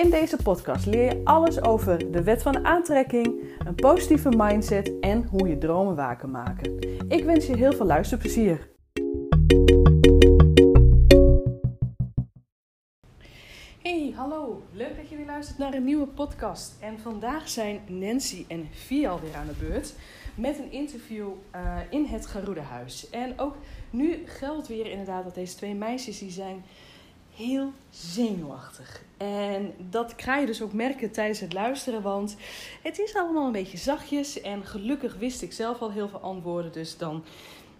In deze podcast leer je alles over de wet van aantrekking, een positieve mindset en hoe je dromen waar kan maken. Ik wens je heel veel luisterplezier. Hey, hallo. Leuk dat je weer luistert naar een nieuwe podcast. En vandaag zijn Nancy en Fial weer aan de beurt met een interview uh, in het Geroede Huis. En ook nu geldt weer inderdaad dat deze twee meisjes die zijn heel zenuwachtig. En dat ga je dus ook merken tijdens het luisteren, want het is allemaal een beetje zachtjes. En gelukkig wist ik zelf al heel veel antwoorden, dus dan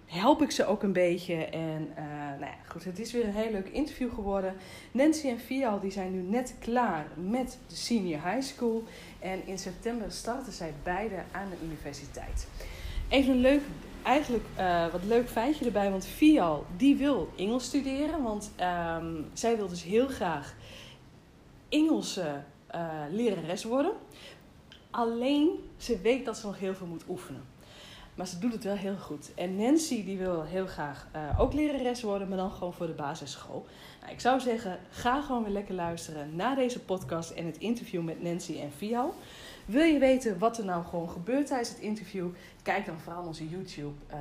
help ik ze ook een beetje. En uh, nou ja, goed, het is weer een heel leuk interview geworden. Nancy en Fial die zijn nu net klaar met de senior high school. En in september starten zij beide aan de universiteit. Even een leuk, eigenlijk uh, wat leuk feitje erbij, want Fial die wil Engels studeren. Want um, zij wil dus heel graag Engelse uh, lerares worden. Alleen ze weet dat ze nog heel veel moet oefenen. Maar ze doet het wel heel goed. En Nancy die wil heel graag uh, ook lerares worden, maar dan gewoon voor de basisschool. Nou, ik zou zeggen, ga gewoon weer lekker luisteren naar deze podcast en het interview met Nancy en Fial. Wil je weten wat er nou gewoon gebeurt tijdens het interview? Kijk dan vooral onze YouTube uh,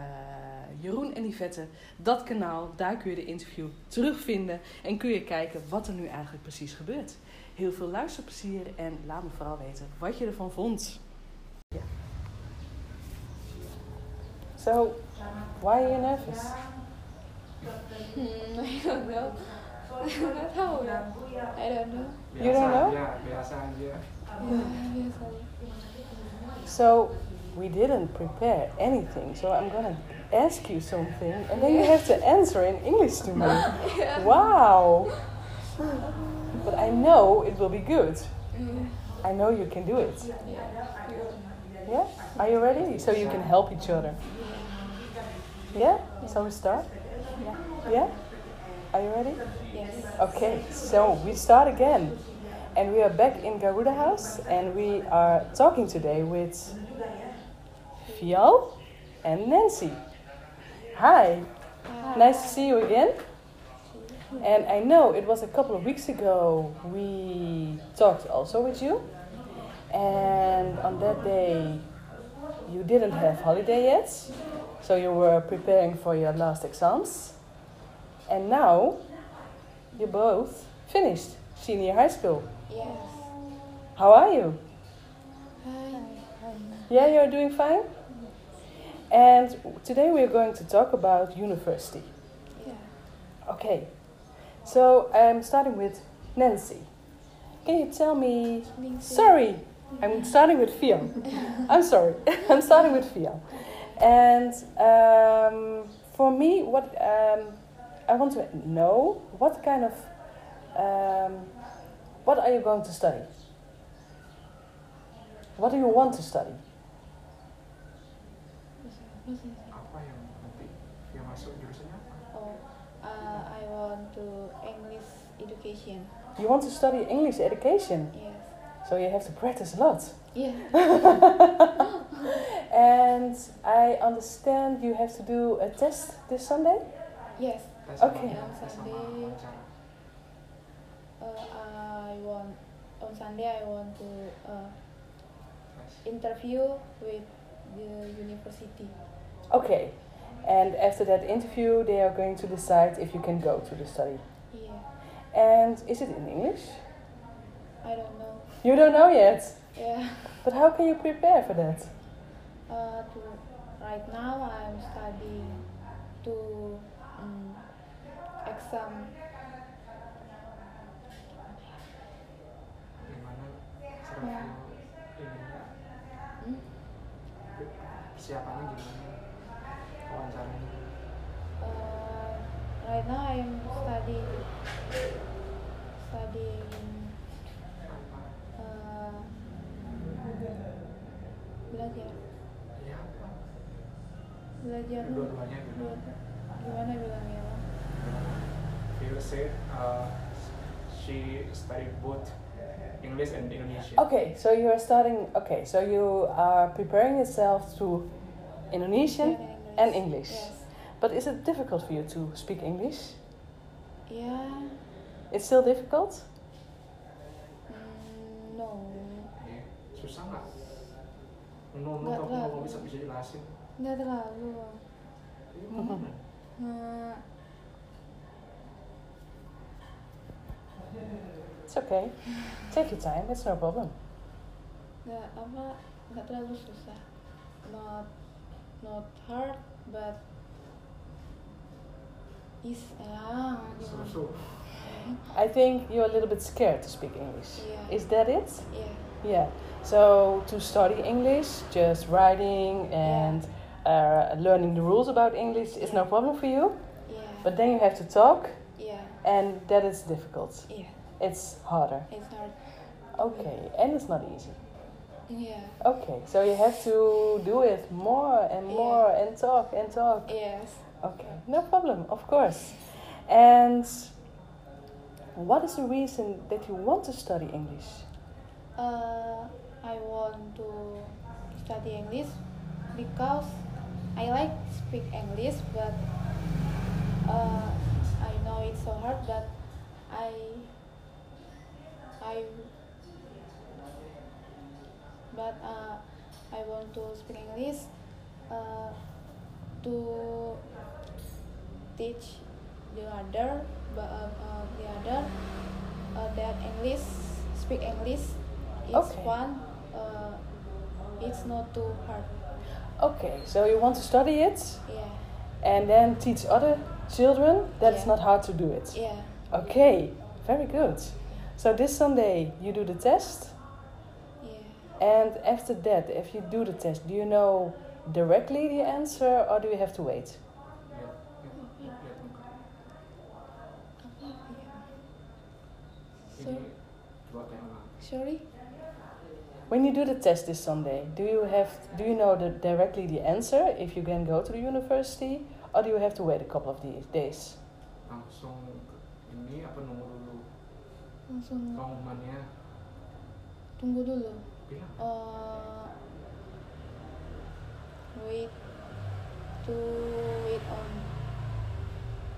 Jeroen en Yvette. Dat kanaal, daar kun je de interview terugvinden. En kun je kijken wat er nu eigenlijk precies gebeurt. Heel veel luisterplezier en laat me vooral weten wat je ervan vond. Ja. So, why are you nervous? Hmm, I don't know. I don't know. You don't know? Ya, biasa aja. Ya, biasa. So, we didn't prepare anything. So, I'm gonna ask you something and then you have to answer in English to me. Yeah. Wow! But I know it will be good. I know you can do it. yeah. Yeah? Are you ready? So you can help each other. Yeah? So we start? Yeah. Yeah? Are you ready? Yes. Okay, so we start again. And we are back in Garuda House and we are talking today with Fial and Nancy. Hi, nice to see you again. And I know it was a couple of weeks ago we talked also with you. And on that day you didn't have holiday yet. So you were preparing for your last exams. And now you both finished senior high school. Yes. How are you? Hi. Yeah, you're doing fine? And today we're going to talk about university. Yeah. Okay, so I'm starting with Nancy. Can you tell me? Nancy. Sorry, I'm starting with Fiam. I'm sorry, I'm starting with Fiam. And um, for me, what um, I want to know, what kind of, um, what are you going to study? What do you want to study? Apa yang nanti yang masuk jurusannya? Oh, uh, I want to English education. You want to study English education, Yes. so you have to practice a lot. Yeah. and I understand you have to do a test this Sunday? Yes. Okay. On Sunday. Uh, want on Sunday I want to uh, interview with the university. Okay. And after that interview, they are going to decide if you can go to the study. Yeah. And is it in English? I don't know. You don't know yet. Yeah. But how can you prepare for that? Uh, to, right now I'm studying to um, exam ya. Hmm? Siapanya gimana? Wawancaranya? Uh, right now I'm studying studying uh, belajar. Iya, ya? Belajar. Dua-duanya Gimana bilangnya? You said uh, eh, she studied both English and Indonesian Okay, so you are starting. Okay, so you are preparing yourself to Indonesian Yeah, and English. yes But is it difficult for you to speak English? Yeah. It's still difficult. mm, no Iya. susah nggak menurut Nggak aku terlalu. mau bisa bisa jelasin nggak terlalu Bang. Iya, gimana? Nah, It's okay. Take your time. It's no problem. nggak apa nggak terlalu susah not not hard but is ya gimana? I think you're a little bit scared to speak English. Yeah. Is that it? yeah Yeah. So to study English, just writing and uh, learning the rules about English is no problem for you. yeah But then you have to talk, yeah and that is difficult. yeah It's harder. it's hard Okay, and it's not easy. yeah Okay, so you have to do it more and Yeah. more and talk and talk. yes Okay, no problem, of course. And what is the reason that you want to study English? uh, I want to study English because I like to speak English but uh, I know it's so hard but I I but uh, I want to speak English uh, to teach the other but uh, uh, the other uh, that English speak English it's Okay. fun uh, it's not too hard. Okay, so you want to study it? Yeah. And then teach other children? That it's not hard to do it. yeah. Okay, very good. So this Sunday you do the test, yeah and after that, if you do the test, do you know directly the answer or do you have to wait? Sorry When you do the test this Sunday, do you have do you know the, directly the answer if you can go to the university, or do you have to wait a couple of the- days? langsung ke ini apa nunggu dulu langsung. Pengumumannya? Tunggu dulu. Bilang uh, wait. To wait on.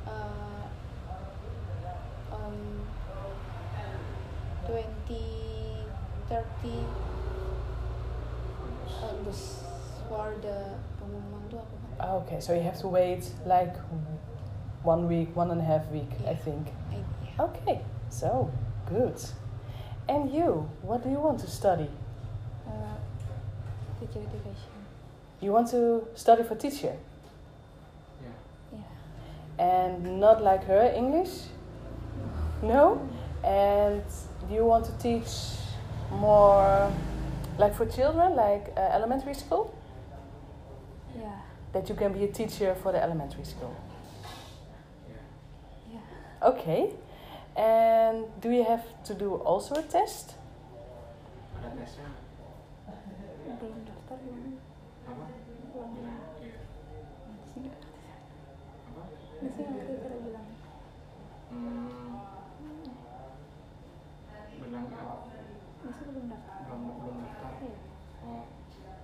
Uh, um, 20 30 August for the pengumuman tuh apa Pak? Ah, Okay, so you have to wait like one week, one and a half week, I think. I, yeah. Okay, so good. And you, what do you want to study? Uh, teacher education You want to study for teacher, ya yeah and not like her English? No. And do you want to teach more, like for children, like uh, elementary school? yeah That you can be a teacher for the elementary school. ya yeah Okay. And do you have to do also a test?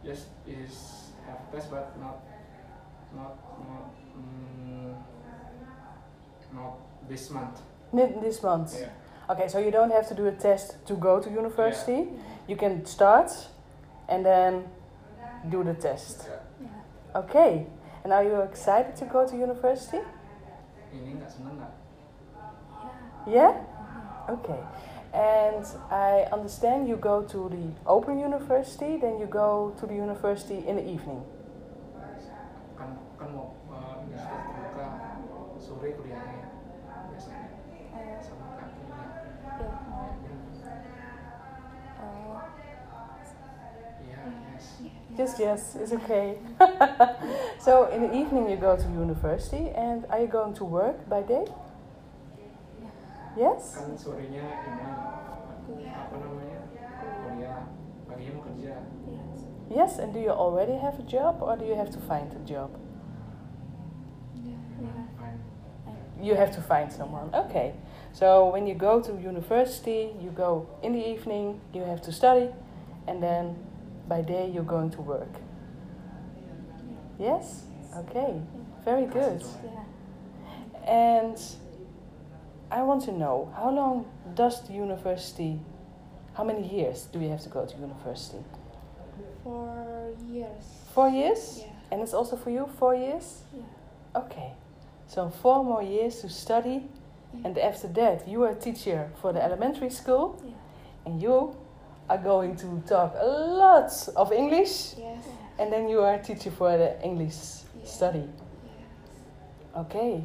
yes is have test but not not not mm, not this month Ni- This month. yeah Okay, so you don't have to do a test to go to university. You can start and then do the test. Ya, yeah. Okay. And are you excited to go to university? ini nggak seneng nggak Yeah? Okay. And I understand you go to the open university, then you go to the university in the evening. kan kan mau uh, universitas terbuka sore kuliahnya Just yes, it's okay. so in the evening you go to university, and are you going to work by day? Yes. kan sorenya ini apa namanya kuliah paginya mau kerja yes Yes. And do you already have a job, or do you have to find a job? You have to find someone. Okay. So when you go to university, you go in the evening, you have to study, and then by day you're going to work. Yes? Okay. Very good. And I want to know how long does the university, how many years do you have to go to university? Four years. Four years? Yeah. And it's also for you four years? Yeah. Okay. So four more years to study, and after that you are a teacher for the elementary school, Yeah. and you are going to talk a lot of English, Yes. and then you are a teacher for the English study. Yeah. Okay.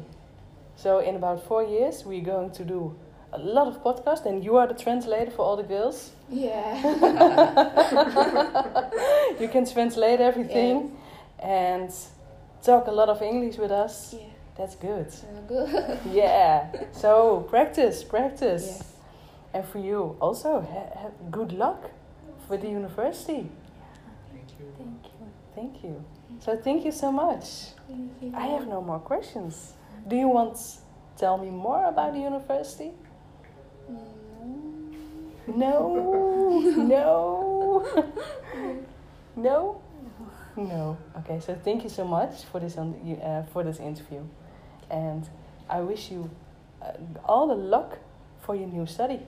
So in about four years, we're going to do a lot of podcasts, and you are the translator for all the girls. Yeah. you can translate everything and talk a lot of English with us. yeah. That's good. So good. Yeah. So practice, practice. Yes. And for you also, ha- ha- good luck for the university. Thank you. Thank you. Thank you. So thank you so much. Thank you. I have no more questions. Do you want to tell me more about the university? No, no, no, no. Okay, so thank you so much for this on, uh, for this interview, and I wish you uh, all the luck for your new study.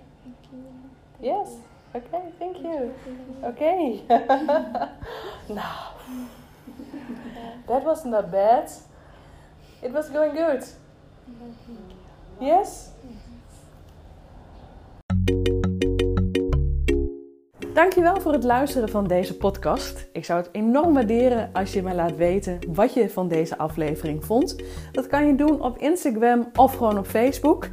Yes. Okay, thank you. Thank you. Okay. now, that was not bad. It was going good. Yes? Dankjewel voor het luisteren van deze podcast. Ik zou het enorm waarderen als je mij laat weten wat je van deze aflevering vond. Dat kan je doen op Instagram of gewoon op Facebook.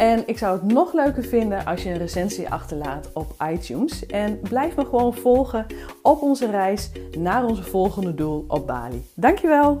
En ik zou het nog leuker vinden als je een recensie achterlaat op iTunes. En blijf me gewoon volgen op onze reis naar onze volgende doel op Bali. Dankjewel!